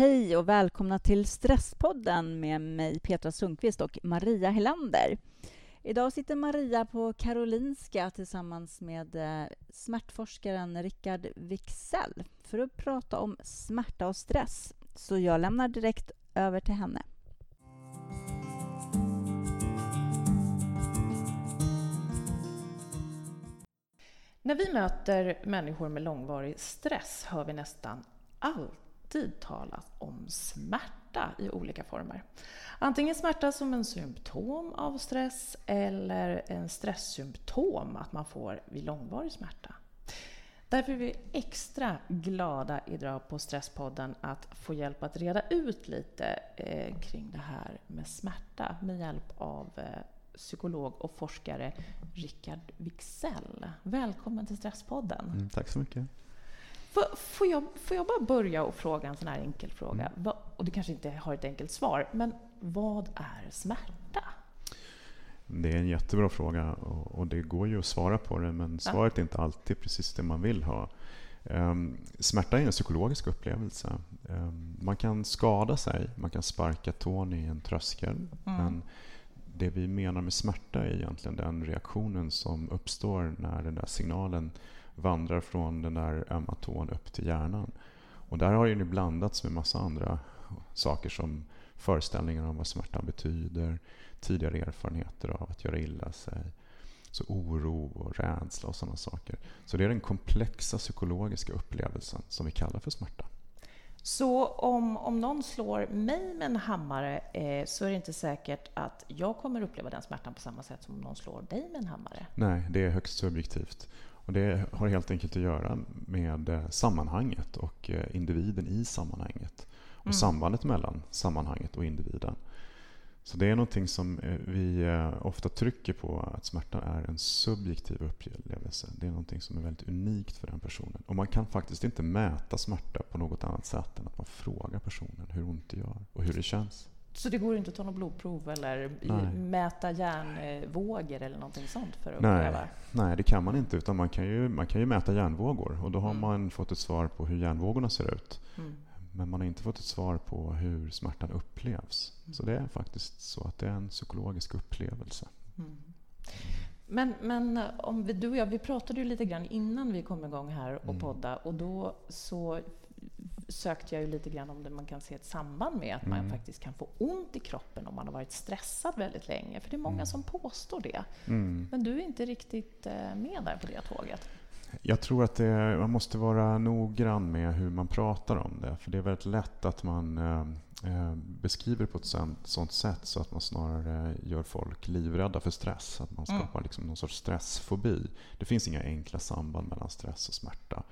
Hej och välkomna till Stresspodden med mig Petra Sundqvist och Maria Helander. Idag sitter Maria på Karolinska tillsammans med eh, smärtforskaren Rickard Wixell för att prata om smärta och stress. Så jag lämnar direkt över till henne. När vi möter människor med långvarig stress hör vi nästan alltid talas om smärta i olika former. Antingen smärta som en symptom av stress eller en stresssymptom, att man får vid långvarig smärta. Därför är vi extra glada idag på Stresspodden att få hjälp att reda ut lite eh, kring det här med smärta med hjälp av eh, psykolog och forskare Rickard Wixell. Välkommen till Stresspodden. Mm, tack så mycket. Får, jag, får jag bara börja och fråga en sån här enkel fråga? Mm. Och du kanske inte har ett enkelt svar, men vad är smärta? Det är en jättebra fråga och, det går ju att svara på det, men svaret är inte alltid precis det man vill ha. Um, smärta är en psykologisk upplevelse. Um, man kan skada sig, man kan sparka tån i en tröskel, mm. men det vi menar med smärta är egentligen den reaktionen som uppstår när den där signalen vandrar från den där ömma tån upp till hjärnan. Och där har det blandats med massa andra saker som föreställningar om vad smärtan betyder, tidigare erfarenheter av att göra illa sig, så oro och rädsla och sådana saker. Så det är den komplexa psykologiska upplevelsen som vi kallar för smärta. Så om, om någon slår mig med en hammare eh, så är det inte säkert att jag kommer uppleva den smärtan på samma sätt som om någon slår dig med en hammare? Nej, det är högst subjektivt. Och det har helt enkelt att göra med eh, sammanhanget och eh, individen i sammanhanget. Och mm. sambandet mellan sammanhanget och individen. Så det är någonting som eh, vi ofta trycker på, att smärta är en subjektiv upplevelse. Det är någonting som är väldigt unikt för den personen. Och man kan faktiskt inte mäta smärta på något annat sätt än att man frågar personen hur ont det gör och hur det känns. Så det går inte att ta något blodprov eller Nej. mäta hjärnvågor eller någonting sånt för att Nej. Nej, det kan man inte. Utan man kan ju, man kan ju mäta hjärnvågor och då har mm. man fått ett svar på hur hjärnvågorna ser ut. Mm. Men man har inte fått ett svar på hur smärtan upplevs. Mm. Så det är faktiskt så att det är en psykologisk upplevelse. Mm. Men, men om vi, du och jag, vi pratade ju lite grann innan vi kom igång här och mm. podda och då så sökte jag ju lite grann om det man kan se ett samband med att mm. man faktiskt kan få ont i kroppen om man har varit stressad väldigt länge. För det är många mm. som påstår det. Mm. Men du är inte riktigt eh, med där på det tåget. Jag tror att det, man måste vara noggrann med hur man pratar om det. För det är väldigt lätt att man eh, eh beskriver på ett sånt, sånt, sätt så att man snarare gör folk livrädda för stress. Att man mm. skapar liksom någon sorts stressfobi. Det finns inga enkla samband mellan stress och smärta.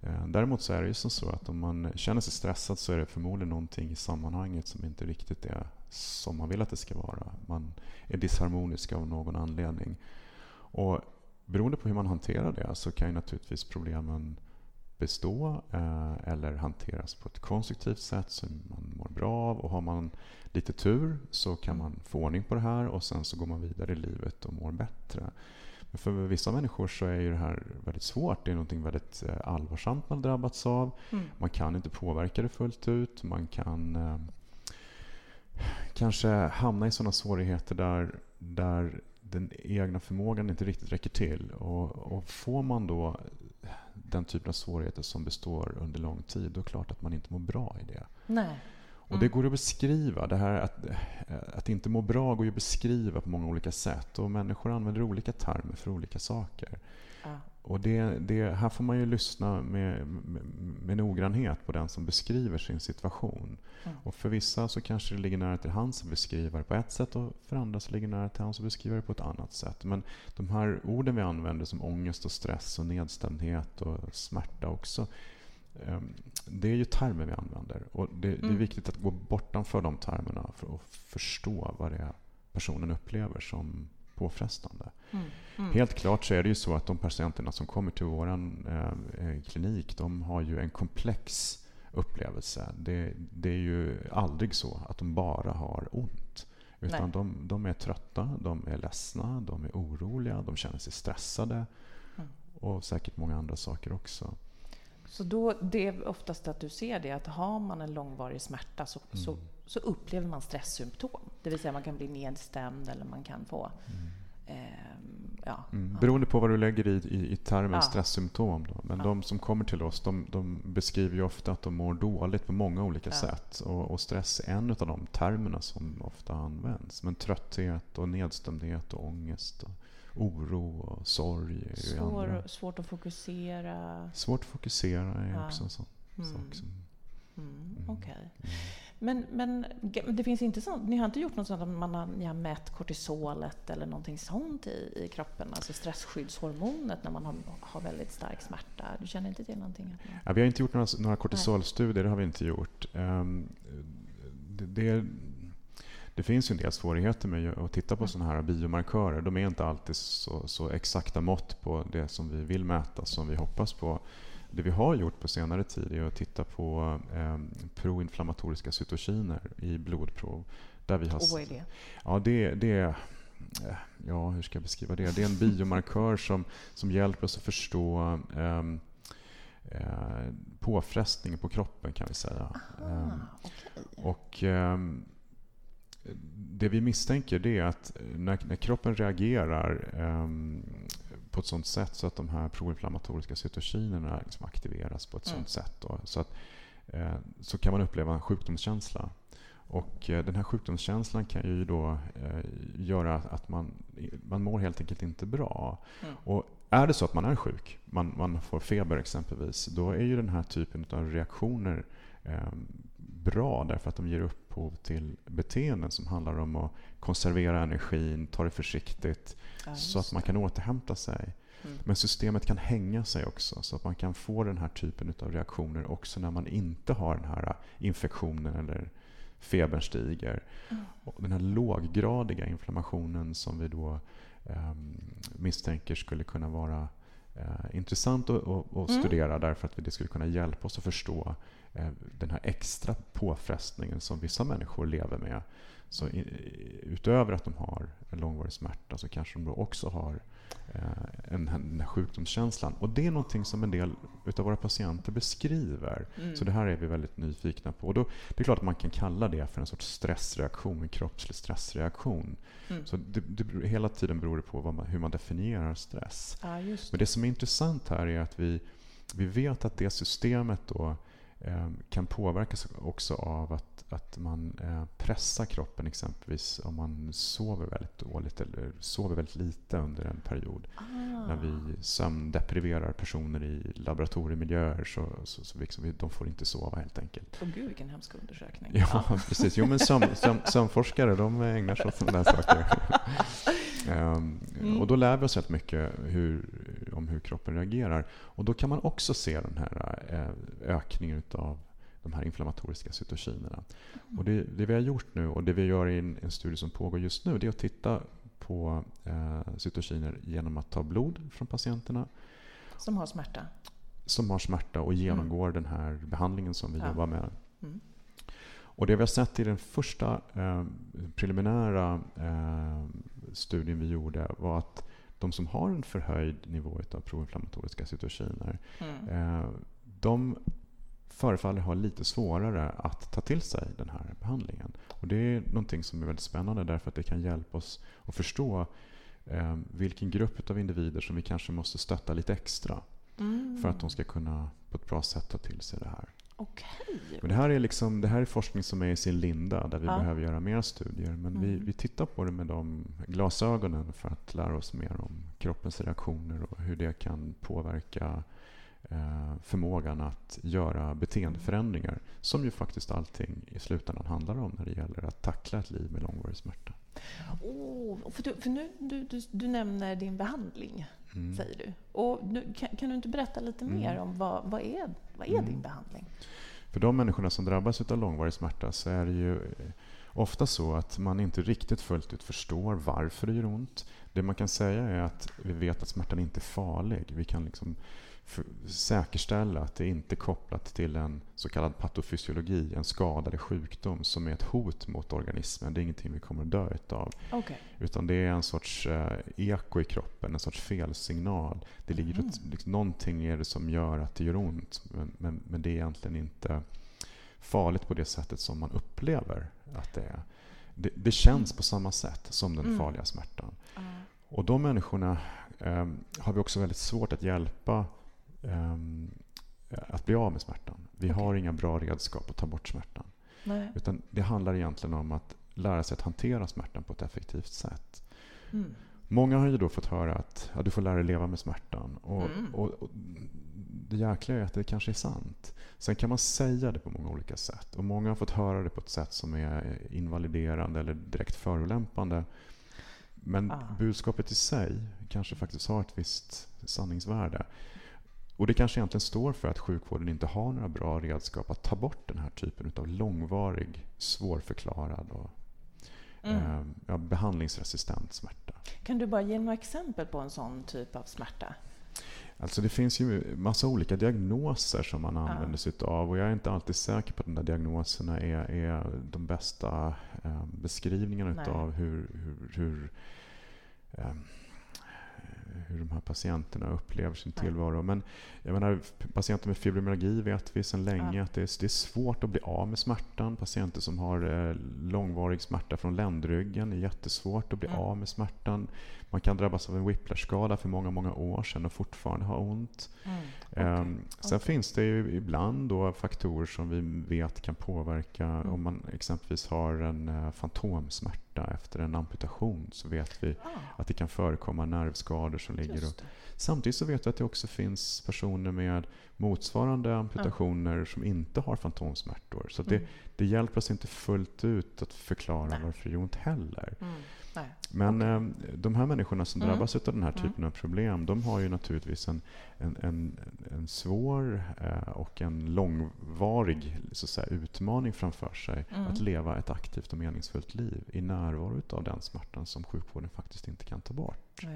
Eh, däremot så är det ju som så att om man känner sig stressad så är det förmodligen någonting i sammanhanget som inte riktigt är som man vill att det ska vara. Man är disharmonisk av någon anledning. Och beroende på hur man hanterar det så kan ju naturligtvis problemen bestå eh, eller hanteras på ett konstruktivt sätt som man mår bra av. Och har man lite tur så kan man få ordning på det här och sen så går man vidare i livet och mår bättre. Men för vissa människor så är det här väldigt svårt. Det är något väldigt eh, allvarsamt man drabbats av. Mm. Man kan inte påverka det fullt ut. Man kan eh, kanske hamna i sådana svårigheter där, där den egna förmågan inte riktigt räcker till. Och, och får man då den typen av svårigheter som består under lång tid, då är det klart att man inte mår bra i det. Nej. Och det går att beskriva. Det här att, att inte må bra går att beskriva på många olika sätt. Och människor använder olika termer för olika saker. Ja. Och det, det, här får man ju lyssna med, med, med noggrannhet på den som beskriver sin situation. Mm. Och för vissa så kanske det ligger nära till hands att beskriva det på ett sätt och för andra så ligger det nära till hands att beskriva det på ett annat sätt. Men de här orden vi använder som ångest och stress och nedstämdhet och smärta också det är ju termer vi använder och det, det är mm. viktigt att gå bortanför de termerna för att förstå vad det är personen upplever som påfrestande. Mm. Mm. Helt klart så är det ju så att de patienterna som kommer till vår eh, klinik de har ju en komplex upplevelse. Det, det, är ju aldrig så att de bara har ont. Utan de, de, är trötta, de är ledsna, de är oroliga, de känner sig stressade mm. och säkert många andra saker också. Så då, det är oftast att du ser det, att har man en långvarig smärta så, mm. så, så, upplever man stresssymptom. Det vill säga man kan bli nedstämd eller man kan få mm. eh, Ja, mm. Beroende på vad du lägger i, i, i termen ja. stresssymptom. Då. Men ja. de som kommer till oss de, de, beskriver ju ofta att de mår dåligt på många olika ja. sätt. Och, och, stress är en av de termerna som ofta används. Men trötthet, och nedstämdhet, och ångest, och oro och sorg Svår, andra. Svårt att fokusera. Svårt att fokusera är också en sån mm. sak. Som, mm. mm. Okay. Mm. Men, men det finns inte sånt, ni har inte gjort något sånt att man har, ni har mätt kortisolet eller någonting sånt i, i kroppen? Alltså stressskyddshormonet när man har, har väldigt stark smärta? Du känner inte till någonting? Ja, vi har inte gjort några, några kortisolstudier, det har vi inte gjort. Um, det, det, det, finns ju en del svårigheter med att titta på mm. sådana här biomarkörer. De är inte alltid så, så exakta mått på det som vi vill mäta som vi hoppas på. Det vi har gjort på senare tid är att titta på eh, proinflammatoriska cytokiner i blodprov. Där vi har, vad är det? Ja, det, det är eh, ja, hur ska jag beskriva det? Det är en biomarkör som, som hjälper oss att förstå eh, eh, påfrestningen på kroppen kan vi säga. Aha, ehm, okay. Och eh, det vi misstänker är att när, när kroppen reagerar um, på ett sånt sätt så att de här proinflammatoriska cytokinerna liksom aktiveras på ett mm. sånt sätt. Då, så, att, eh, så kan man uppleva en sjukdomskänsla. Och eh, den här sjukdomskänslan kan ju då eh, göra att man, man mår helt enkelt inte bra. Mm. Och är det så att man är sjuk, man, man får feber exempelvis, då är ju den här typen av reaktioner eh, bra därför att de ger upphov till beteenden som handlar om att konservera energin, ta det försiktigt ja, så att man kan återhämta sig. Mm. Men systemet kan hänga sig också så att man kan få den här typen av reaktioner också när man inte har den här infektionen eller febern stiger. Mm. Och den här låggradiga inflammationen som vi då um, misstänker skulle kunna vara uh, intressant att, att, att mm. studera därför att det skulle kunna hjälpa oss att förstå den här extra påfrestningen som vissa människor lever med så utöver att de har en långvarig smärta så kanske de då också har eh, en, den här sjukdomskänslan. Och det är någonting som en del av våra patienter beskriver. Mm. Så det här är vi väldigt nyfikna på. Och då, det är klart att man kan kalla det för en sorts stressreaktion, en kroppslig stressreaktion. Mm. Så det, det, hela tiden beror det på man, hur man definierar stress. Ja, det. Men det som är intressant här är att vi, vi vet att det systemet då eh, kan påverkas också av att att man eh, pressar kroppen exempelvis om man sover väldigt dåligt eller sover väldigt lite under en period. Ah. När vi sömndepriverar personer i laboratoriemiljöer så, så, så liksom de får inte sova helt enkelt. Åh gud vilken hemsk undersökning. Ja, precis. Jo men sömn, sömn, sömnforskare de ägnar sig åt sådana där saker. um, mm. Och då lär vi oss helt mycket hur, om hur kroppen reagerar. Och då kan man också se den här eh, ökningen utav de här inflammatoriska cytokinerna. Och det, det, vi har gjort nu och det vi gör i en, en studie som pågår just nu det är att titta på eh, cytokiner genom att ta blod från patienterna. Som har smärta? Som har smärta och genomgår mm. den här behandlingen som vi ja. jobbar med. Mm. Och Det vi har sett i den första eh, preliminära eh, studien vi gjorde var att de som har en förhöjd nivå av proinflammatoriska cytokiner mm. eh, de förefaller ha lite svårare att ta till sig den här behandlingen. Och det är någonting som är väldigt spännande därför att det kan hjälpa oss att förstå eh, vilken grupp av individer som vi kanske måste stötta lite extra mm. för att de ska kunna på ett bra sätt ta till sig det här. Okay. Men det, här är liksom, det här är forskning som är i sin linda där vi ja. behöver göra mer studier. Men mm. vi, vi tittar på det med de glasögonen för att lära oss mer om kroppens reaktioner och hur det kan påverka förmågan att göra beteendeförändringar som ju faktiskt allting i slutändan handlar om när det gäller att tackla ett liv med långvarig smärta. Oh, för, du, för nu, du, du, du nämner din behandling, mm. säger du. Och nu, kan, kan, du inte berätta lite mm. mer om vad, vad är, vad är mm. din behandling? För de människorna som drabbas av långvarig smärta så är det ju ofta så att man inte riktigt fullt ut förstår varför det gör ont. Det man kan säga är att vi vet att smärtan inte är farlig. Vi kan liksom säkerställa att det inte är kopplat till en så kallad patofysiologi, en skada eller sjukdom som är ett hot mot organismen. Det är ingenting vi kommer att dö utav. Okay. Utan det är en sorts eh, eko i kroppen, en sorts felsignal. Det ligger mm. ett, liksom, någonting är det som gör att det gör ont, men, men, men, det är egentligen inte farligt på det sättet som man upplever att det är. Det, det känns på samma sätt som den mm. farliga smärtan. Mm. Och de människorna eh, har vi också väldigt svårt att hjälpa um, att bli av med smärtan. Vi okay. har inga bra redskap att ta bort smärtan. Nej. Utan det handlar egentligen om att lära sig att hantera smärtan på ett effektivt sätt. Mm. Många har ju då fått höra att ja, du får lära dig leva med smärtan. Och, mm. och, och, det jäkliga är att det kanske är sant. Sen kan man säga det på många olika sätt. Och Många har fått höra det på ett sätt som är invaliderande eller direkt förolämpande. Men ah. budskapet i sig kanske faktiskt har ett visst sanningsvärde. Och Det kanske egentligen står för att sjukvården inte har några bra redskap att ta bort den här typen av långvarig, svårförklarad och mm. eh, behandlingsresistent smärta. Kan du bara ge några exempel på en sån typ av smärta? Alltså det finns ju massa olika diagnoser som man använder sig av och jag är inte alltid säker på att de där diagnoserna är, är de bästa eh, beskrivningarna av hur, hur, hur eh, hur de här patienterna upplever sin tillvaro. Men jag menar, patienter med fibromyalgi vet vi sedan länge att det är, det är, svårt att bli av med smärtan. Patienter som har eh, långvarig smärta från ländryggen är jättesvårt att bli mm. av med smärtan. Man kan drabbas av en whiplash-skada för många, många år sedan och fortfarande ha ont. Mm. Okay. Um, sen okay. finns det ju ibland då faktorer som vi vet kan påverka mm. om man exempelvis har en uh, fantomsmärta efter en amputation så vet vi ah. att det kan förekomma nervskador som ligger och, Samtidigt så vet vi att det också finns personer med motsvarande amputationer ah. som inte har fantomsmärtor. Så mm. det, det hjälper oss inte fullt ut att förklara Nej. varför det gör ont heller. Mm. Men okay. eh, de här människorna som mm. drabbas av den här mm. typen av problem, de har ju naturligtvis en, en, en, en svår eh, och en långvarig så att säga, utmaning framför sig mm. att leva ett aktivt och meningsfullt liv i närvaro av den smärtan som sjukvården faktiskt inte kan ta bort. Ja.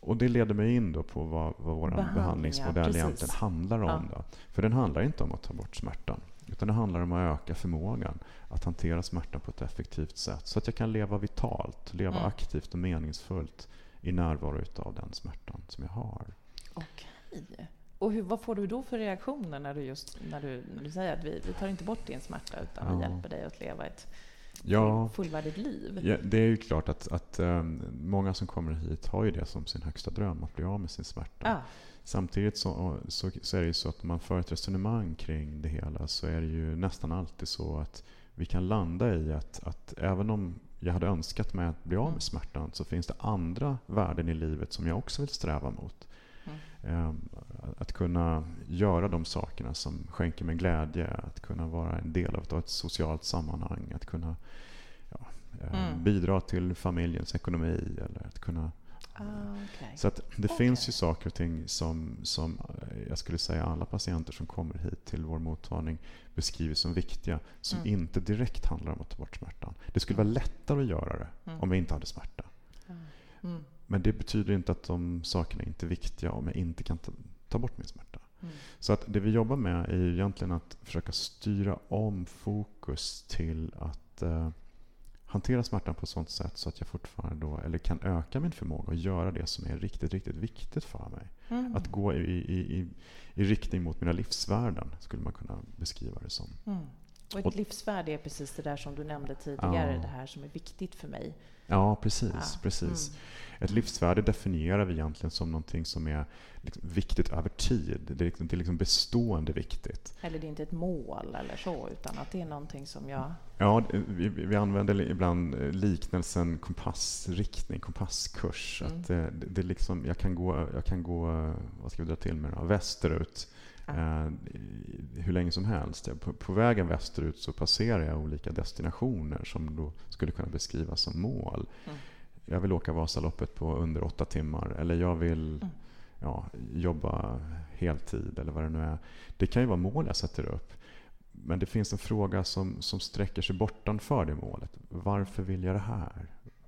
Och Det leder mig in då på vad, vad vår behandlingsmodell precis. egentligen handlar om. Ja. Då. För den handlar inte om att ta bort smärtan. Utan det handlar om att öka förmågan att hantera smärta på ett effektivt sätt. Så att jag kan leva vitalt, leva mm. aktivt och meningsfullt i närvaro av den smärtan som jag har. Okej. Och hur, vad får du då för reaktioner när du, just, när du, när du säger att vi, vi tar inte bort din smärta utan ja. vi hjälper dig att leva ett ja, fullvärdigt liv? Ja, det är ju klart att, att um, många som kommer hit har ju det som sin högsta dröm, att bli av med sin smärta. Ja. Samtidigt så, så, så, är det ju så att om man för ett resonemang kring det hela så är det ju nästan alltid så att vi kan landa i att, att även om jag hade önskat mig att bli av med mm. smärtan så finns det andra värden i livet som jag också vill sträva mot. Um, att kunna göra de sakerna som skänker mig glädje, att kunna vara en del av ett socialt sammanhang, att kunna ja, ehm, mm. bidra till familjens ekonomi eller att kunna Ah, okay. Så att det okay. finns ju saker och ting som, som eh, jag skulle säga alla patienter som kommer hit till vår mottagning beskriver som viktiga, som mm. inte direkt handlar om att ta bort smärtan. Det skulle vara mm. lättare att göra det mm. om vi inte hade smärta. Mm. Men det betyder inte att de sakerna inte är viktiga om jag inte kan ta, ta bort min smärta. Mm. Så att det vi jobbar med är ju egentligen att försöka styra om fokus till att uh, hantera smärtan på ett sånt sätt så att jag fortfarande då, eller kan öka min förmåga att göra det som är riktigt, riktigt viktigt för mig. Mm. Att gå i, i, i, i, riktning mot mina livsvärden, skulle man kunna beskriva det som. Mm. Och ett livsvärde är precis det där som du nämnde tidigare, ja. det här som är viktigt för mig. Ja, precis. Ja. precis. Mm. Ett livsvärde definierar vi egentligen som någonting som är liksom viktigt över tid. Det är, liksom, det är liksom bestående viktigt. Eller det är inte ett mål eller så, utan att det är någonting som jag... Ja, vi, vi använder ibland liknelsen kompassriktning, kompasskurs. Mm. Att det, det liksom, jag, kan gå, jag kan gå, vad ska vi dra till med då, västerut eh, hur länge som helst. På, på, vägen västerut så passerar jag olika destinationer som då skulle kunna beskrivas som mål. Mm. Jag vill åka Vasaloppet på under åtta timmar eller jag vill mm. ja, jobba heltid eller vad det nu är. Det kan ju vara mål jag sätter upp. men det finns en fråga som, som sträcker sig bortanför det målet. Varför vill jag det här?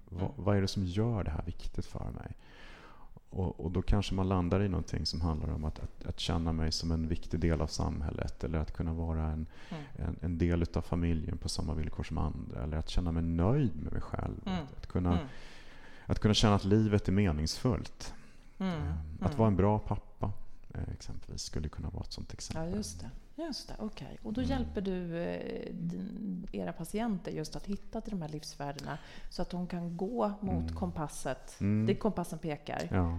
Va, Mm. vad är det som gör det här viktigt för mig? Och, och då kanske man landar i någonting som handlar om att, att, att känna mig som en viktig del av samhället eller att kunna vara en, Mm. en, en del av familjen på samma villkor som andra. Eller att känna mig nöjd med mig själv. Mm. Att, att, kunna, Mm. att kunna känna att livet är meningsfullt. Mm. Eh, Att Mm. vara en bra pappa eh, exempelvis skulle kunna vara ett sånt exempel. Ja, just det. Just det, okej. Och då Mm. hjälper du eh, era patienter just att hitta till de här livsvärdena så att de kan gå mot Mm. kompasset, Mm. det kompassen pekar, Ja,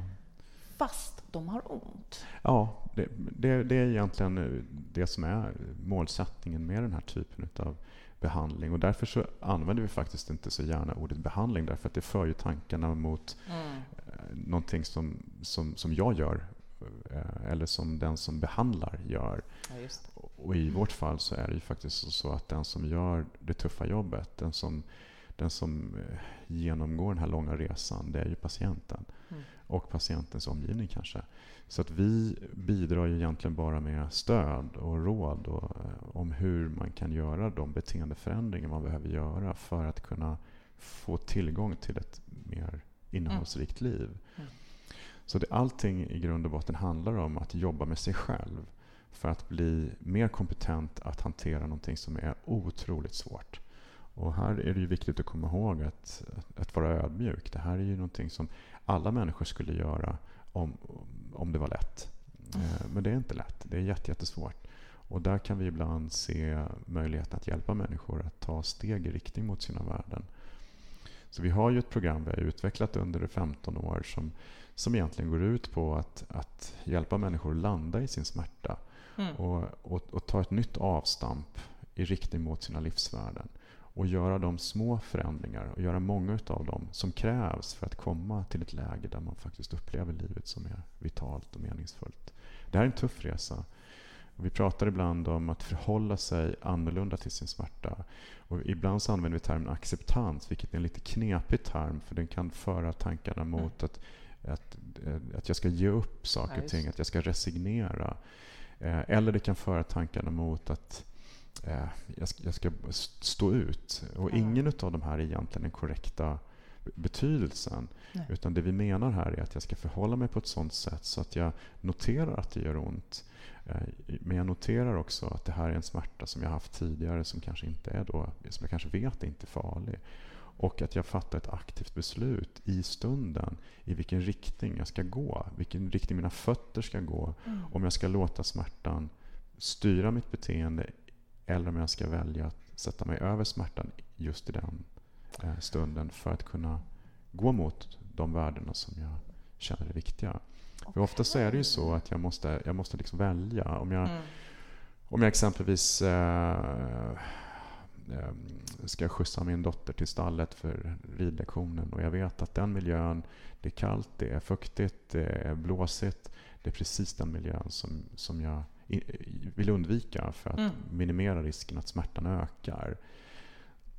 fast de har ont. ja det, det, det är egentligen eh, det som är målsättningen med den här typen av behandling. Och därför så använder vi faktiskt inte så gärna ordet behandling därför att det för ju tankarna mot Mm. eh, någonting som, som, som jag gör eller som den som behandlar gör. Ja. Och i vårt fall så är det ju faktiskt så att den som gör det tuffa jobbet, den som, den som eh, genomgår den här långa resan, det är ju patienten. Mm. Och patientens omgivning kanske. Så att vi bidrar ju egentligen bara med stöd och råd och, eh, om hur man kan göra de beteendeförändringar man behöver göra för att kunna få tillgång till ett mer innehållsrikt liv. Mm. Så det, allting i grund och botten handlar om att jobba med sig själv för att bli mer kompetent att hantera någonting som är otroligt svårt. Och här är det ju viktigt att komma ihåg att, att, vara ödmjuk. Det här är ju någonting som alla människor skulle göra om, om det var lätt. Eh, men det är inte lätt. Det är jättesvårt. Och där kan vi ibland se möjligheten att hjälpa människor att ta steg i riktning mot sina värden. Så vi har ju ett program vi har utvecklat under 15 år som, som egentligen går ut på att, att hjälpa människor att landa i sin smärta Mm. och, och, och ta ett nytt avstamp i riktning mot sina livsvärden. Och göra de små förändringar och göra många av dem som krävs för att komma till ett läge där man faktiskt upplever livet som är vitalt och meningsfullt. Det här är en tuff resa. Vi pratar ibland om att förhålla sig annorlunda till sin smärta. Och ibland så använder vi termen acceptans, vilket är en lite knepig term för den kan föra tankarna mot att, att, att jag ska ge upp saker och ting, att jag ska resignera. Eh, Eller det kan föra tankarna mot att eh, jag ska, jag ska stå ut. Och Ja. ingen av de här är egentligen den korrekta betydelsen. Nej. Utan det vi menar här är att jag ska förhålla mig på ett sådant sätt så att jag noterar att det gör ont. Eh, Men jag noterar också att det här är en smärta som jag haft tidigare som kanske inte är då, som jag kanske vet är inte farlig. Och att jag fattar ett aktivt beslut i stunden i vilken riktning jag ska gå, vilken riktning mina fötter ska gå. Mm. Om jag ska låta smärtan styra mitt beteende eller om jag ska välja att sätta mig över smärtan just i den eh, stunden för att kunna gå mot de värdena som jag känner är viktiga. För ofta så är det ju så att jag måste, jag måste liksom välja. Om jag, Mm. om jag exempelvis eh, ska skjutsa min dotter till stallet för ridlektionen och jag vet att den miljön, det är kallt, det är fuktigt, det är blåsigt. Det är precis den miljön som, som jag vill undvika för att Mm. minimera risken att smärtan ökar.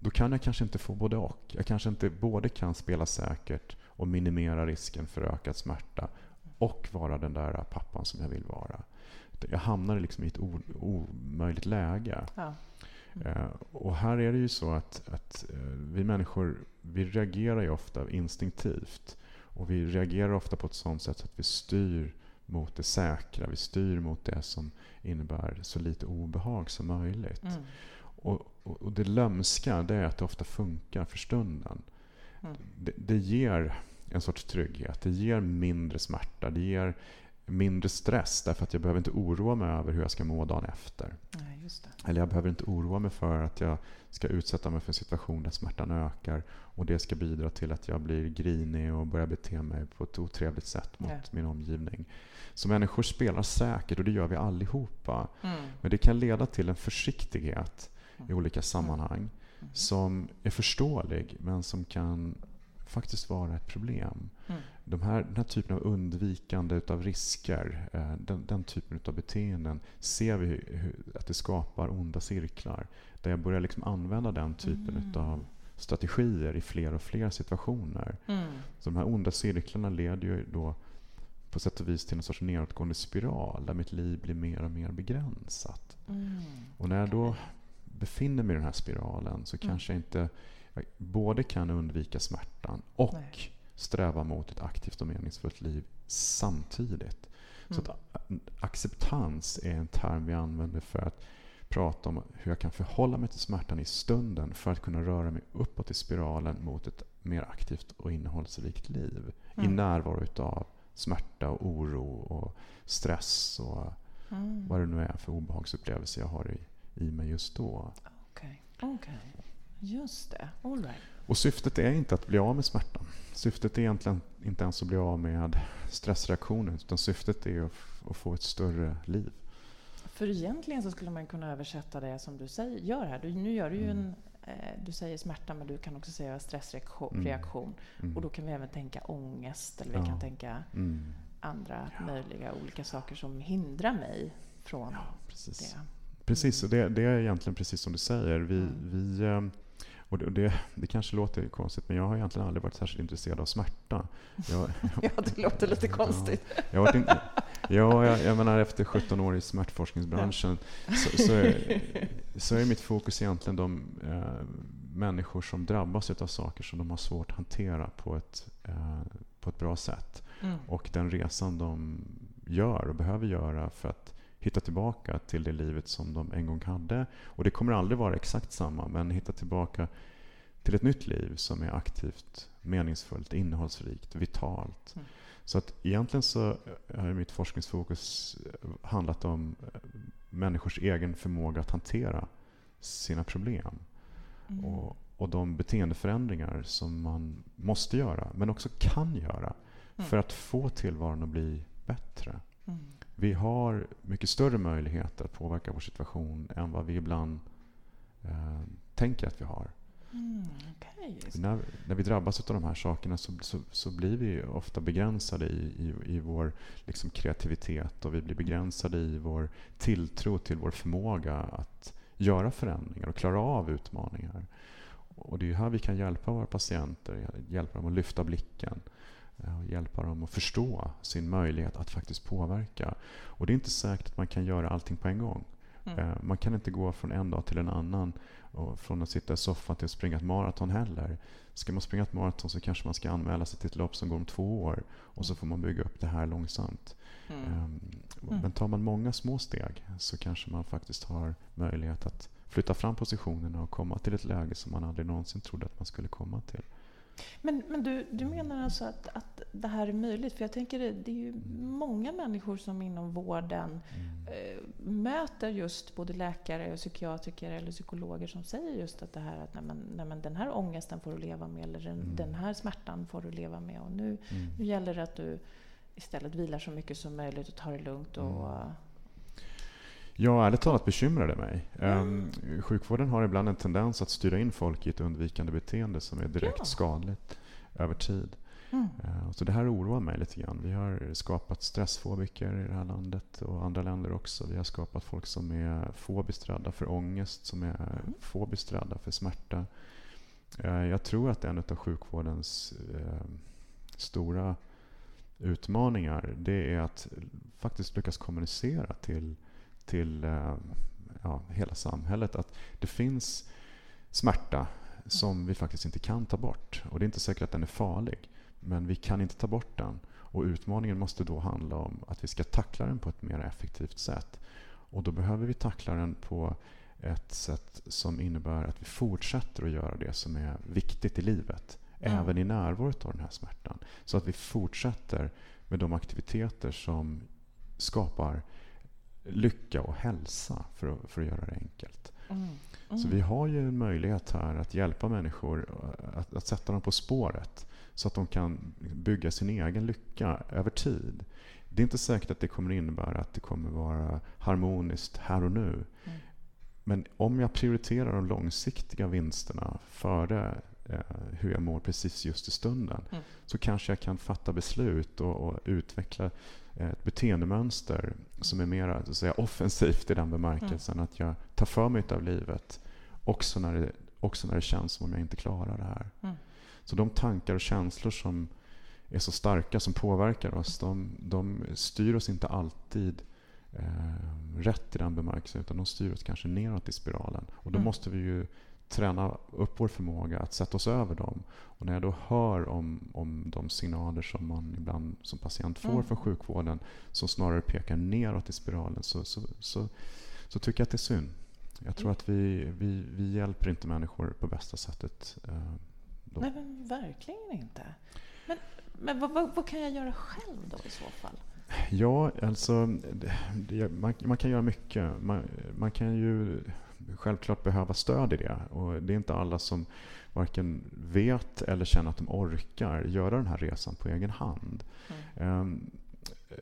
Då kan jag kanske inte få både och. Jag kanske inte både kan spela säkert och minimera risken för ökad smärta och vara den där pappan som jag vill vara. Jag hamnar liksom i ett omöjligt läge. Ja. Eh, och här är det ju så att, att eh, vi människor vi reagerar ju ofta instinktivt. Och vi reagerar ofta på ett sådant sätt att vi styr mot det säkra. Vi styr mot det som innebär så lite obehag som möjligt. Mm. Och, och, och det lömska det är att det ofta funkar för stunden. Mm. Det, det ger en sorts trygghet. Det ger mindre smärta. Det ger mindre stress därför att jag behöver inte oroa mig över hur jag ska må dagen efter. Nej. Eller jag behöver inte oroa mig för att jag ska utsätta mig för en situation där smärtan ökar och det ska bidra till att jag blir grinig och börjar bete mig på ett otrevligt sätt mot Ja. min omgivning. Så människor spelar säkert och det gör vi allihopa. Mm. Men det kan leda till en försiktighet i Mm. olika sammanhang Mm. som är förståelig men som kan faktiskt vara ett problem. Mm. De här, den här typen av undvikande utav risker, eh, den, den typen av beteenden ser vi hur, hur, att det skapar onda cirklar. Där jag börjar liksom använda den typen Mm. av strategier i fler och fler situationer. Mm. Så de här onda cirklarna leder ju då på sätt och vis till en sorts nedåtgående spiral där mitt liv blir mer och mer begränsat. Mm. Och när jag då befinner mig i den här spiralen så Mm. kanske jag inte jag både kan undvika smärtan och Nej. Sträva mot ett aktivt och meningsfullt liv samtidigt. Så Mm. att ä- acceptans är en term vi använder för att prata om hur jag kan förhålla mig till smärtan i stunden för att kunna röra mig uppåt i spiralen mot ett mer aktivt och innehållsrikt liv. I Mm. närvaro utav smärta och oro och stress och Mm. vad det nu är för obehagsupplevelser jag har i, i mig just då. Okej, okej. Just det. All right. Och syftet är inte att bli av med smärtan. Syftet är egentligen inte ens att bli av med stressreaktionen utan syftet är att, få ett större liv. För egentligen så skulle man kunna översätta det som du säger, gör här. Du, nu gör du ju Mm. en... Eh, du säger smärta, men du kan också säga stressreaktion. Mm. Mm. Och då kan vi även tänka ångest, eller vi Ja. kan tänka Mm. andra möjliga olika saker som hindrar mig från Ja, precis. det. Precis, och det, det är egentligen precis som du säger. Vi, Mm. vi, eh, och det, det, det kanske låter konstigt men jag har egentligen aldrig varit särskilt intresserad av smärta. Jag, Ja, det låter lite konstigt. jag, har varit in, ja, jag, jag menar efter 17 år i smärtforskningsbranschen så, så, är, så är mitt fokus egentligen de eh, människor som drabbas av saker som de har svårt att hantera på ett, eh, på ett bra sätt. Mm. Och den resan de gör och behöver göra för att hitta tillbaka till det livet som de en gång hade. Och det kommer aldrig vara exakt samma, men hitta tillbaka till ett nytt liv som är aktivt, meningsfullt, innehållsrikt, vitalt. Mm. Så att egentligen så har mitt forskningsfokus handlat om eh, människors egen förmåga att hantera sina problem. Mm. Och, och de beteendeförändringar som man måste göra, men också kan göra Mm. för att få tillvaron att bli bättre. Mm. Vi har mycket större möjligheter att påverka vår situation än vad vi ibland eh, tänker att vi har. Mm. Okej. När, när vi drabbas av de här sakerna så, så, så blir vi ofta begränsade i, i, i vår liksom, kreativitet och vi blir begränsade i vår tilltro till vår förmåga att göra förändringar och klara av utmaningar. Och det är här vi kan hjälpa våra patienter, hjälpa dem att lyfta blicken och hjälpa dem att förstå sin möjlighet att faktiskt påverka. Och det är inte säkert att man kan göra allting på en gång. Mm. Eh, Man kan inte gå från en dag till en annan och från att sitta i soffan till att springa ett maraton heller. Ska man springa ett maraton så kanske man ska anmäla sig till ett lopp som går om två år och så får man bygga upp det här långsamt. Mm. Ehm, Mm. Men tar man många små steg så kanske man faktiskt har möjlighet att flytta fram positionerna och komma till ett läge som man aldrig någonsin trodde att man skulle komma till. Men, men du, du menar alltså att, att det här är möjligt? För jag tänker det, det är ju många människor som inom vården eh, möter just både läkare, och psykiatriker eller psykologer som säger just att det här att nej men, nej men den här ångesten får du leva med eller den, Mm. den här smärtan får du leva med. Och nu, Mm. nu gäller det att du istället vilar så mycket som möjligt och tar det lugnt. Och, Mm. Ja, ärligt talat bekymrar det mig. Mm. Ehm, sjukvården har ibland en tendens att styra in folk i ett undvikande beteende som är direkt Ja. skadligt över tid. Mm. Eh, Så det här oroar mig lite grann. Vi har skapat stressfobiker i det här landet och andra länder också. Vi har skapat folk som är fobiskt rädda för ångest, som är Mm. fobiskt rädda för smärta. Eh, Jag tror att en av sjukvårdens stora utmaningar det är att faktiskt lyckas kommunicera till, till eh, ja, hela samhället att det finns smärta som vi faktiskt inte kan ta bort. Och det är inte säkert att den är farlig, men vi kan inte ta bort den. Och utmaningen måste då handla om att vi ska tackla den på ett mer effektivt sätt. Och då behöver vi tackla den på ett sätt som innebär att vi fortsätter att göra det som är viktigt i livet. Mm. Även i närvaro av den här smärtan. Så att vi fortsätter med de aktiviteter som skapar lycka och hälsa, för att, för att göra det enkelt. Mm. Så Mm. vi har ju en möjlighet här att hjälpa människor att, att sätta dem på spåret så att de kan bygga sin egen lycka över tid. Det är inte säkert att det kommer innebära att det kommer vara harmoniskt här och nu. Mm. Men om jag prioriterar de långsiktiga vinsterna före eh, hur jag mår precis just i stunden Mm. så kanske jag kan fatta beslut och, och utveckla ett beteendemönster som är mer så att säga, offensivt i den bemärkelsen att jag tar för mig av livet också när, det, också när det känns som om jag inte klarar det här. Mm. Så de tankar och känslor som är så starka, som påverkar oss, de, de styr oss inte alltid eh, rätt i den bemärkelsen, utan de styr oss kanske neråt i spiralen. Och då Mm. måste vi ju träna upp vår förmåga att sätta oss över dem. Och när jag då hör om, om de signaler som man ibland som patient får Mm. från sjukvården som snarare pekar neråt i spiralen så, så, så, så tycker jag att det är synd. Jag tror Mm. att vi, vi, vi hjälper inte människor på bästa sättet. eh, då. Nej, men verkligen inte. Men, men vad, vad, vad kan jag göra själv då i så fall? Ja, alltså det, det, man, man kan göra mycket. Man, man kan ju självklart behöva stöd i det. Och det är inte alla som varken vet eller känner att de orkar göra den här resan på egen hand. Mm. Ehm, eh,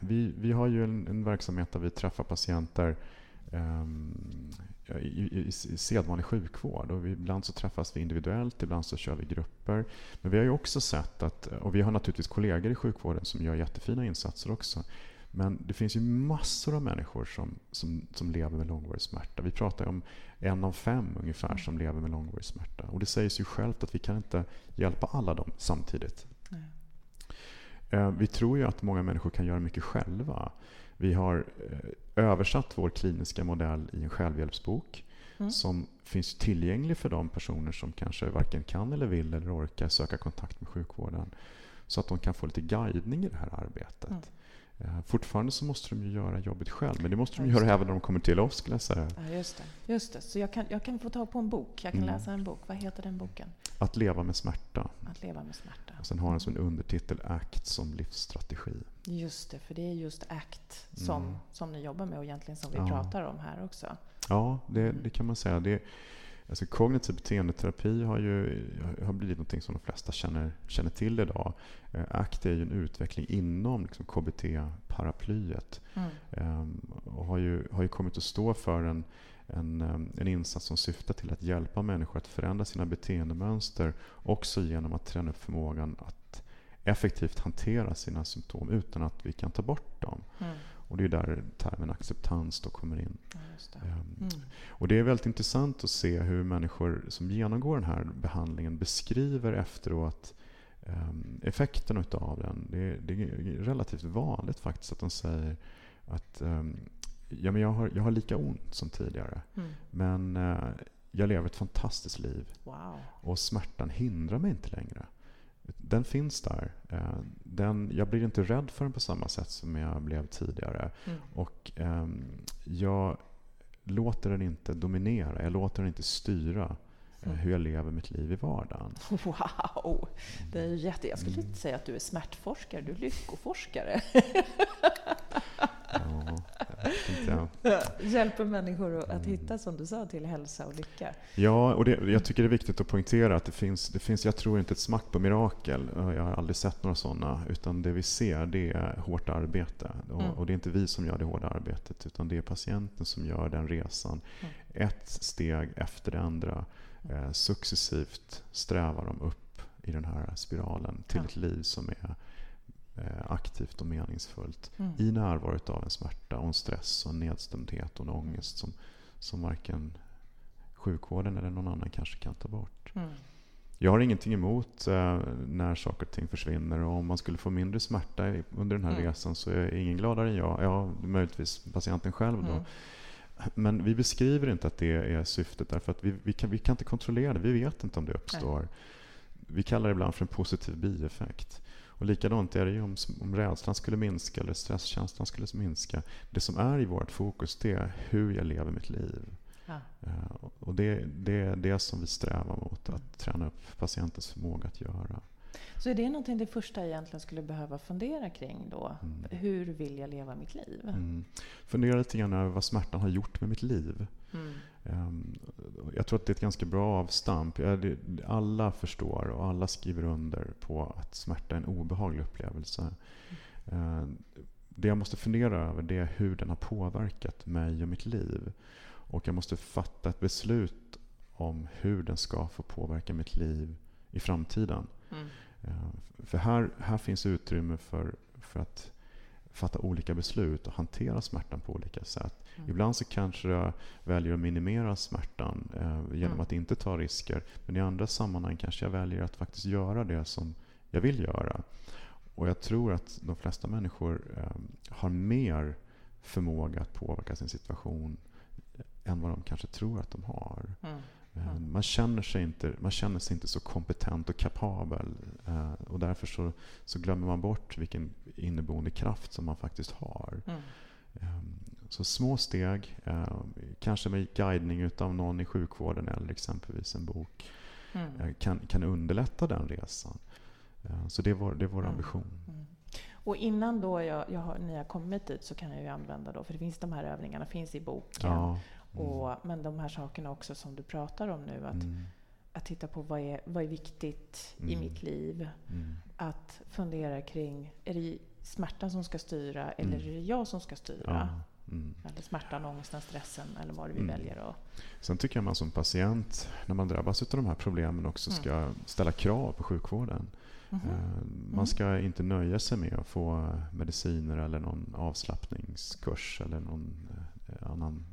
vi, vi har ju en, en verksamhet där vi träffar patienter i, i, i, i sedvanlig sjukvård. Och vi, ibland så träffas vi individuellt, ibland så kör vi grupper. Men vi har ju också sett att, och vi har naturligtvis kollegor i sjukvården som gör jättefina insatser också. Men det finns ju massor av människor som, som, som lever med långvarig smärta. Vi pratar om en av fem ungefär som lever med långvarig smärta. Och det säger sig ju självt att vi kan inte hjälpa alla dem samtidigt. Nej. Eh, Vi tror ju att många människor kan göra mycket själva. Vi har eh, översatt vår kliniska modell i en självhjälpsbok Mm. som finns tillgänglig för de personer som kanske varken kan eller vill eller orkar söka kontakt med sjukvården. Så att de kan få lite guidning i det här arbetet. Mm. Eh, Fortfarande så måste de ju göra jobbet själv, men det måste de göra även när de kommer till oss skulle jag säga. Ja, just det. Just det. Så jag kan, jag kan få tag på en bok. Jag kan Mm. läsa en bok. Vad heter den boken? Att leva med smärta. Att leva med smärta. Och sen har den som en undertitel ACT som livsstrategi. Just det, för det är just ACT som, Mm. som ni jobbar med och egentligen som vi Ja. pratar om här också. Ja, det, Mm. det kan man säga. Det, alltså kognitiv beteendeterapi har ju har blivit något som de flesta känner, känner till idag. Eh, ACT är ju en utveckling inom liksom KBT-paraplyet Mm. ehm, och har ju, har ju kommit att stå för en, en, ehm, en insats som syftar till att hjälpa människor att förändra sina beteendemönster också genom att träna upp förmågan att effektivt hantera sina symptom utan att vi kan ta bort dem. Mm. Och det är där termen acceptans då kommer in. Ja, det. Ehm, Mm. och det är väldigt intressant att se hur människor som genomgår den här behandlingen beskriver efteråt um, effekten utav den. Det är, det är relativt vanligt faktiskt att de säger att ehm, ja, men jag, har, jag har lika ont som tidigare Mm. men eh, jag lever ett fantastiskt liv Wow. och smärtan hindrar mig inte längre. Den finns där. Eh, Den, jag blir inte rädd för den på samma sätt som jag blev tidigare. Mm. Och ehm, jag låter den inte dominera, jag låter den inte styra eh, Mm. hur jag lever mitt liv i vardagen. Wow! Det är ju jätte... Jag skulle Mm. inte säga att du är smärtforskare, du är lyckoforskare. Ja, ja. Hjälper människor att Mm. hitta, som du sa, till hälsa och lycka. Ja, och det, jag tycker det är viktigt att poängtera att det finns, det finns, jag tror inte ett smack på mirakel. Jag har aldrig sett några sådana. Utan det vi ser det är hårt arbete. Och, Mm. och det är inte vi som gör det hårda arbetet utan det är patienten som gör den resan. Mm. Ett steg efter det andra. Eh, successivt strävar de upp i den här spiralen till Ja. ett liv som är aktivt och meningsfullt. Mm. I närvaro av en smärta och en stress och en nedstämdhet och en ångest som, som varken sjukvården eller någon annan kanske kan ta bort. Mm. Jag har ingenting emot eh, när saker och ting försvinner och om man skulle få mindre smärta i- under den här Mm. resan så är ingen gladare än jag. Ja, möjligtvis patienten själv då. Mm. Men vi beskriver inte att det är syftet därför att vi, vi, kan, vi kan inte kontrollera det. Vi vet inte om det uppstår. Vi kallar det ibland för en positiv bieffekt. Och likadant är det ju om, om rädslan skulle minska eller stresskänslan skulle minska. Det som är i vårt fokus det är hur jag lever mitt liv. Ja. Eh, Och det, det är det som vi strävar mot, att träna upp patientens förmåga att göra. Så är det någonting det första jag egentligen skulle behöva fundera kring då? Mm. Hur vill jag leva mitt liv? Mm. Fundera lite grann över vad smärtan har gjort med mitt liv. Mm. Ehm, Jag tror att det är ett ganska bra avstamp. Alla förstår och alla skriver under på att smärta är en obehaglig upplevelse. Ehm, Det jag måste fundera över det är hur den har påverkat mig och mitt liv. Och jag måste fatta ett beslut om hur den ska få påverka mitt liv i framtiden. Mm. Eh, För här, här finns utrymme för, för att fatta olika beslut och hantera smärtan på olika sätt. Mm. Ibland så kanske jag väljer att minimera smärtan eh, genom Mm. att inte ta risker. Men i andra sammanhang kanske jag väljer att faktiskt göra det som jag vill göra. Och jag tror att de flesta människor eh, har mer förmåga att påverka sin situation än vad de kanske tror att de har. Mm. Eh, man, känner sig inte, man känner sig inte så kompetent och kapabel. Eh, och därför så, så glömmer man bort vilken inneboende kraft som man faktiskt har. Mm. Ehm, så små steg, eh, kanske med guidning av någon i sjukvården eller exempelvis en bok, Mm. kan, kan underlätta den resan. Så det är vår, det är vår Mm. ambition. Mm. Och innan då jag, jag har, när jag kommit dit så kan jag ju använda då, för det finns de här övningarna finns i boken. Ja. Mm. Och, men de här sakerna också som du pratar om nu, att, Mm. att titta på vad är, vad är viktigt i Mm. mitt liv. Mm. Att fundera kring, är det smärtan som ska styra eller Mm. är det jag som ska styra? Ja. Eller smärtan, ångesten, stressen eller vad det vi väljer. Och, Sen tycker jag man som patient, när man drabbas av de här problemen, också ska ställa krav på sjukvården. Mhm. Eh, Mm. Man ska inte nöja sig med att få mediciner eller någon avslappningskurs eller någon eh, annan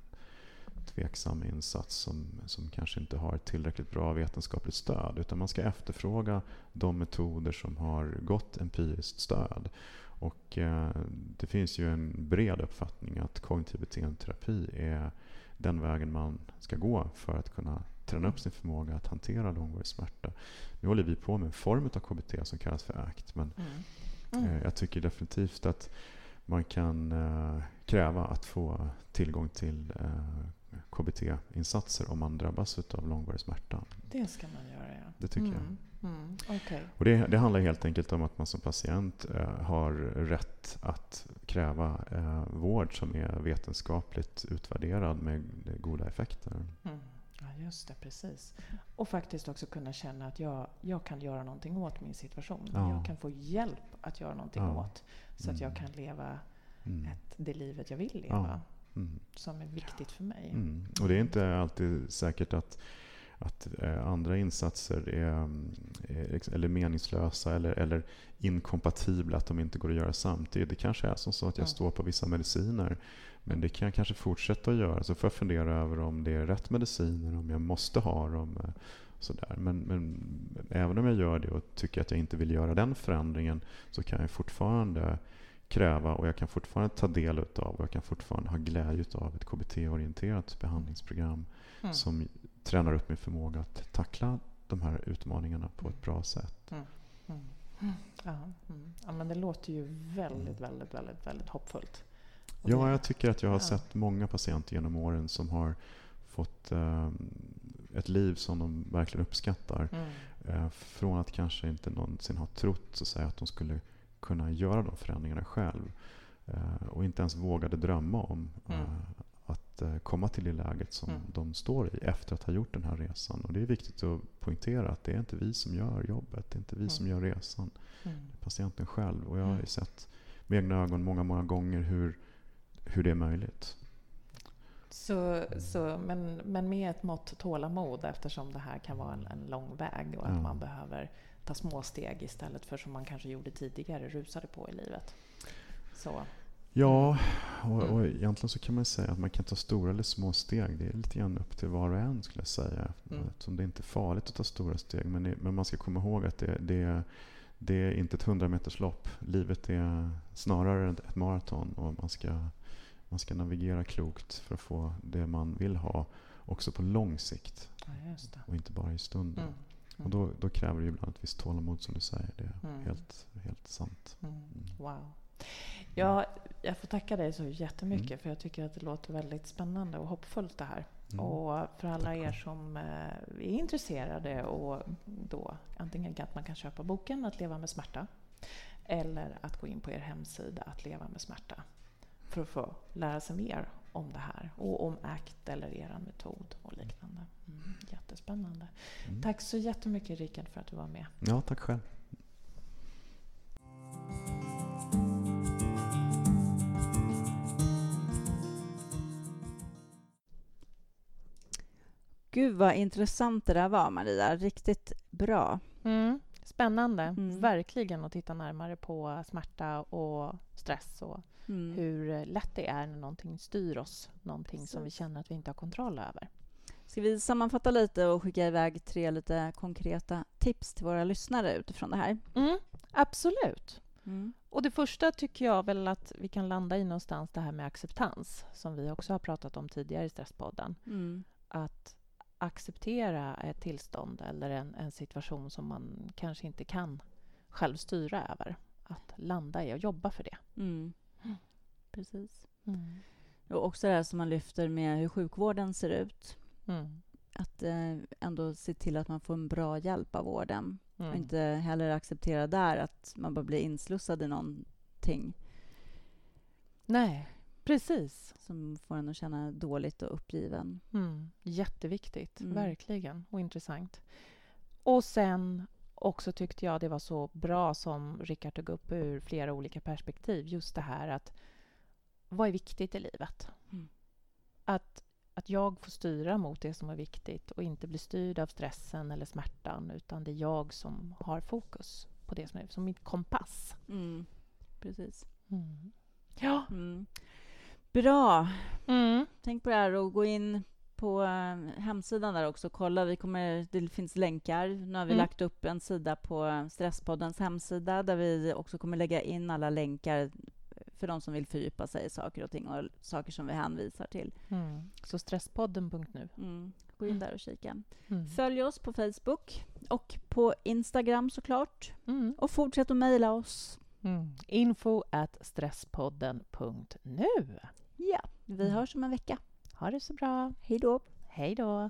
tveksam insats som, som kanske inte har tillräckligt bra vetenskapligt stöd. Utan man ska efterfråga de metoder som har gott empiriskt stöd. Och eh, det finns ju en bred uppfattning att kognitiv beteendeterapi är den vägen man ska gå för att kunna träna upp sin förmåga att hantera långvarig smärta. Nu håller vi på med en form av KBT som kallas för ACT. Men Mm. Mm. eh, jag tycker definitivt att man kan eh, kräva att få tillgång till eh, KBT-insatser om man drabbas av långvarig smärta. Det ska man göra, ja. Det tycker jag. mm. Mm. Okej. Och det, det handlar helt enkelt om att man som patient eh, har rätt att kräva eh, vård som är vetenskapligt utvärderad med goda effekter. Mm. Ja, just det. Precis. Och faktiskt också kunna känna att jag, jag kan göra någonting åt min situation. Ja. Jag kan få hjälp att göra någonting Ja. åt. Så att jag Mm. kan leva Mm. ett, det livet jag vill leva. Mm. Som är viktigt för mig. Mm. Och det är inte alltid säkert att, att eh, andra insatser är, är ex- eller meningslösa eller, eller inkompatibla, att de inte går att göra samtidigt. Det kanske är som så att jag står på vissa mediciner, men det kan jag kanske fortsätta att göra. Så får jag fundera över om det är rätt mediciner, om jag måste ha dem. eh, Sådär. Men, men även om jag gör det och tycker att jag inte vill göra den förändringen så kan jag fortfarande kräva och jag kan fortfarande ta del utav och jag kan fortfarande ha glädje av ett KBT-orienterat behandlingsprogram Mm. som tränar upp min förmåga att tackla de här utmaningarna på ett bra sätt. Mm. Ja, mm. ja, men det låter ju väldigt, väldigt, väldigt, väldigt hoppfullt. Och Ja, det- jag tycker att jag har Ja. sett många patienter genom åren som har fått eh, ett liv som de verkligen uppskattar. Mm. Eh, från att kanske inte någonsin ha trott så att, säga, att de skulle kunna göra de förändringarna själv. Eh, och inte ens vågade drömma om Mm. eh, att eh, komma till det läget som Mm. de står i efter att ha gjort den här resan. Och det är viktigt att poängtera att det är inte vi som gör jobbet, det är inte vi som gör resan. Mm. Det är patienten själv. Och jag har ju Mm. sett med egna ögon många, många gånger hur, hur det är möjligt. Så, så, men, men med ett mått tålamod eftersom det här kan vara en, en lång väg och att man behöver ta små steg istället för som man kanske gjorde tidigare, rusade på i livet. Så, Ja, och, Mm. och egentligen så kan man säga att man kan ta stora eller små steg. Det är lite grann upp till var och en skulle jag säga. Mm. Eftersom det inte är farligt att ta stora steg. Men, det, men man ska komma ihåg att det, det, det är inte ett 100 meters lopp. Livet är snarare ett ett maraton och man ska, man ska navigera klokt för att få det man vill ha också på lång sikt ja, och inte bara i stunden. Mm. Och då, då kräver det ju ibland ett visst tålamod som du säger. Det är Mm. helt, helt sant. Mm. Wow. Ja, jag får tacka dig så jättemycket Mm. för jag tycker att det låter väldigt spännande och hoppfullt det här. Mm. Och för alla Tack er som eh, är intresserade och då antingen att man kan köpa boken Att leva med smärta eller att gå in på er hemsida Att leva med smärta för att få lära sig mer om det här och om ACT eller er metod och liknande. Mm, jättespännande. Mm. Tack så jättemycket Rickard för att du var med. Ja, tack själv. Gud vad intressant det där var, Maria. Riktigt bra. Mm. Spännande, Mm. verkligen att titta närmare på smärta och stress och Mm. hur lätt det är när någonting styr oss, någonting som vi Precis. känner att vi inte har kontroll över. Ska vi sammanfatta lite och skicka iväg tre lite konkreta tips till våra lyssnare utifrån det här? Mm, Absolut. Mm. Och det första tycker jag väl att vi kan landa i någonstans, det här med acceptans, som vi också har pratat om tidigare i Stresspodden. Mm. Att acceptera ett tillstånd eller en, en situation som man kanske inte kan själv styra över. Att landa i och jobba för det. Mm. Precis. Och också det här som man lyfter med hur sjukvården ser ut. Mm. Att eh, ändå se till att man får en bra hjälp av vården. Mm. Och inte heller acceptera där att man bara blir inslussad i någonting Nej, precis. som får en att känna dåligt och uppgiven. Mm. Jätteviktigt, Mm. verkligen. Och intressant. Och sen också tyckte jag det var så bra som Rickard tog upp ur flera olika perspektiv. Just det här att vad är viktigt i livet? Mm. Att, att jag får styra mot det som är viktigt och inte bli styrd av stressen eller smärtan utan det är jag som har fokus på det som är som mitt kompass. Mm. Precis. Ja. Mm. Bra. Mm. Tänk på det här och gå in på eh, hemsidan där också. Kolla, vi kommer, det finns länkar. Nu har vi Mm. lagt upp en sida på Stresspoddens hemsida där vi också kommer lägga in alla länkar för de som vill fördjupa sig i saker och ting och saker som vi hänvisar till. Mm. Så stresspodden.nu. Mm. Gå in där och kika. Mm. Följ oss på Facebook och på Instagram såklart. Mm. Och fortsätt att mejla oss. Mm. Info at stresspodden.nu. Ja, vi Mm. hörs om en vecka. Ha det så bra. Hej då! Hej då.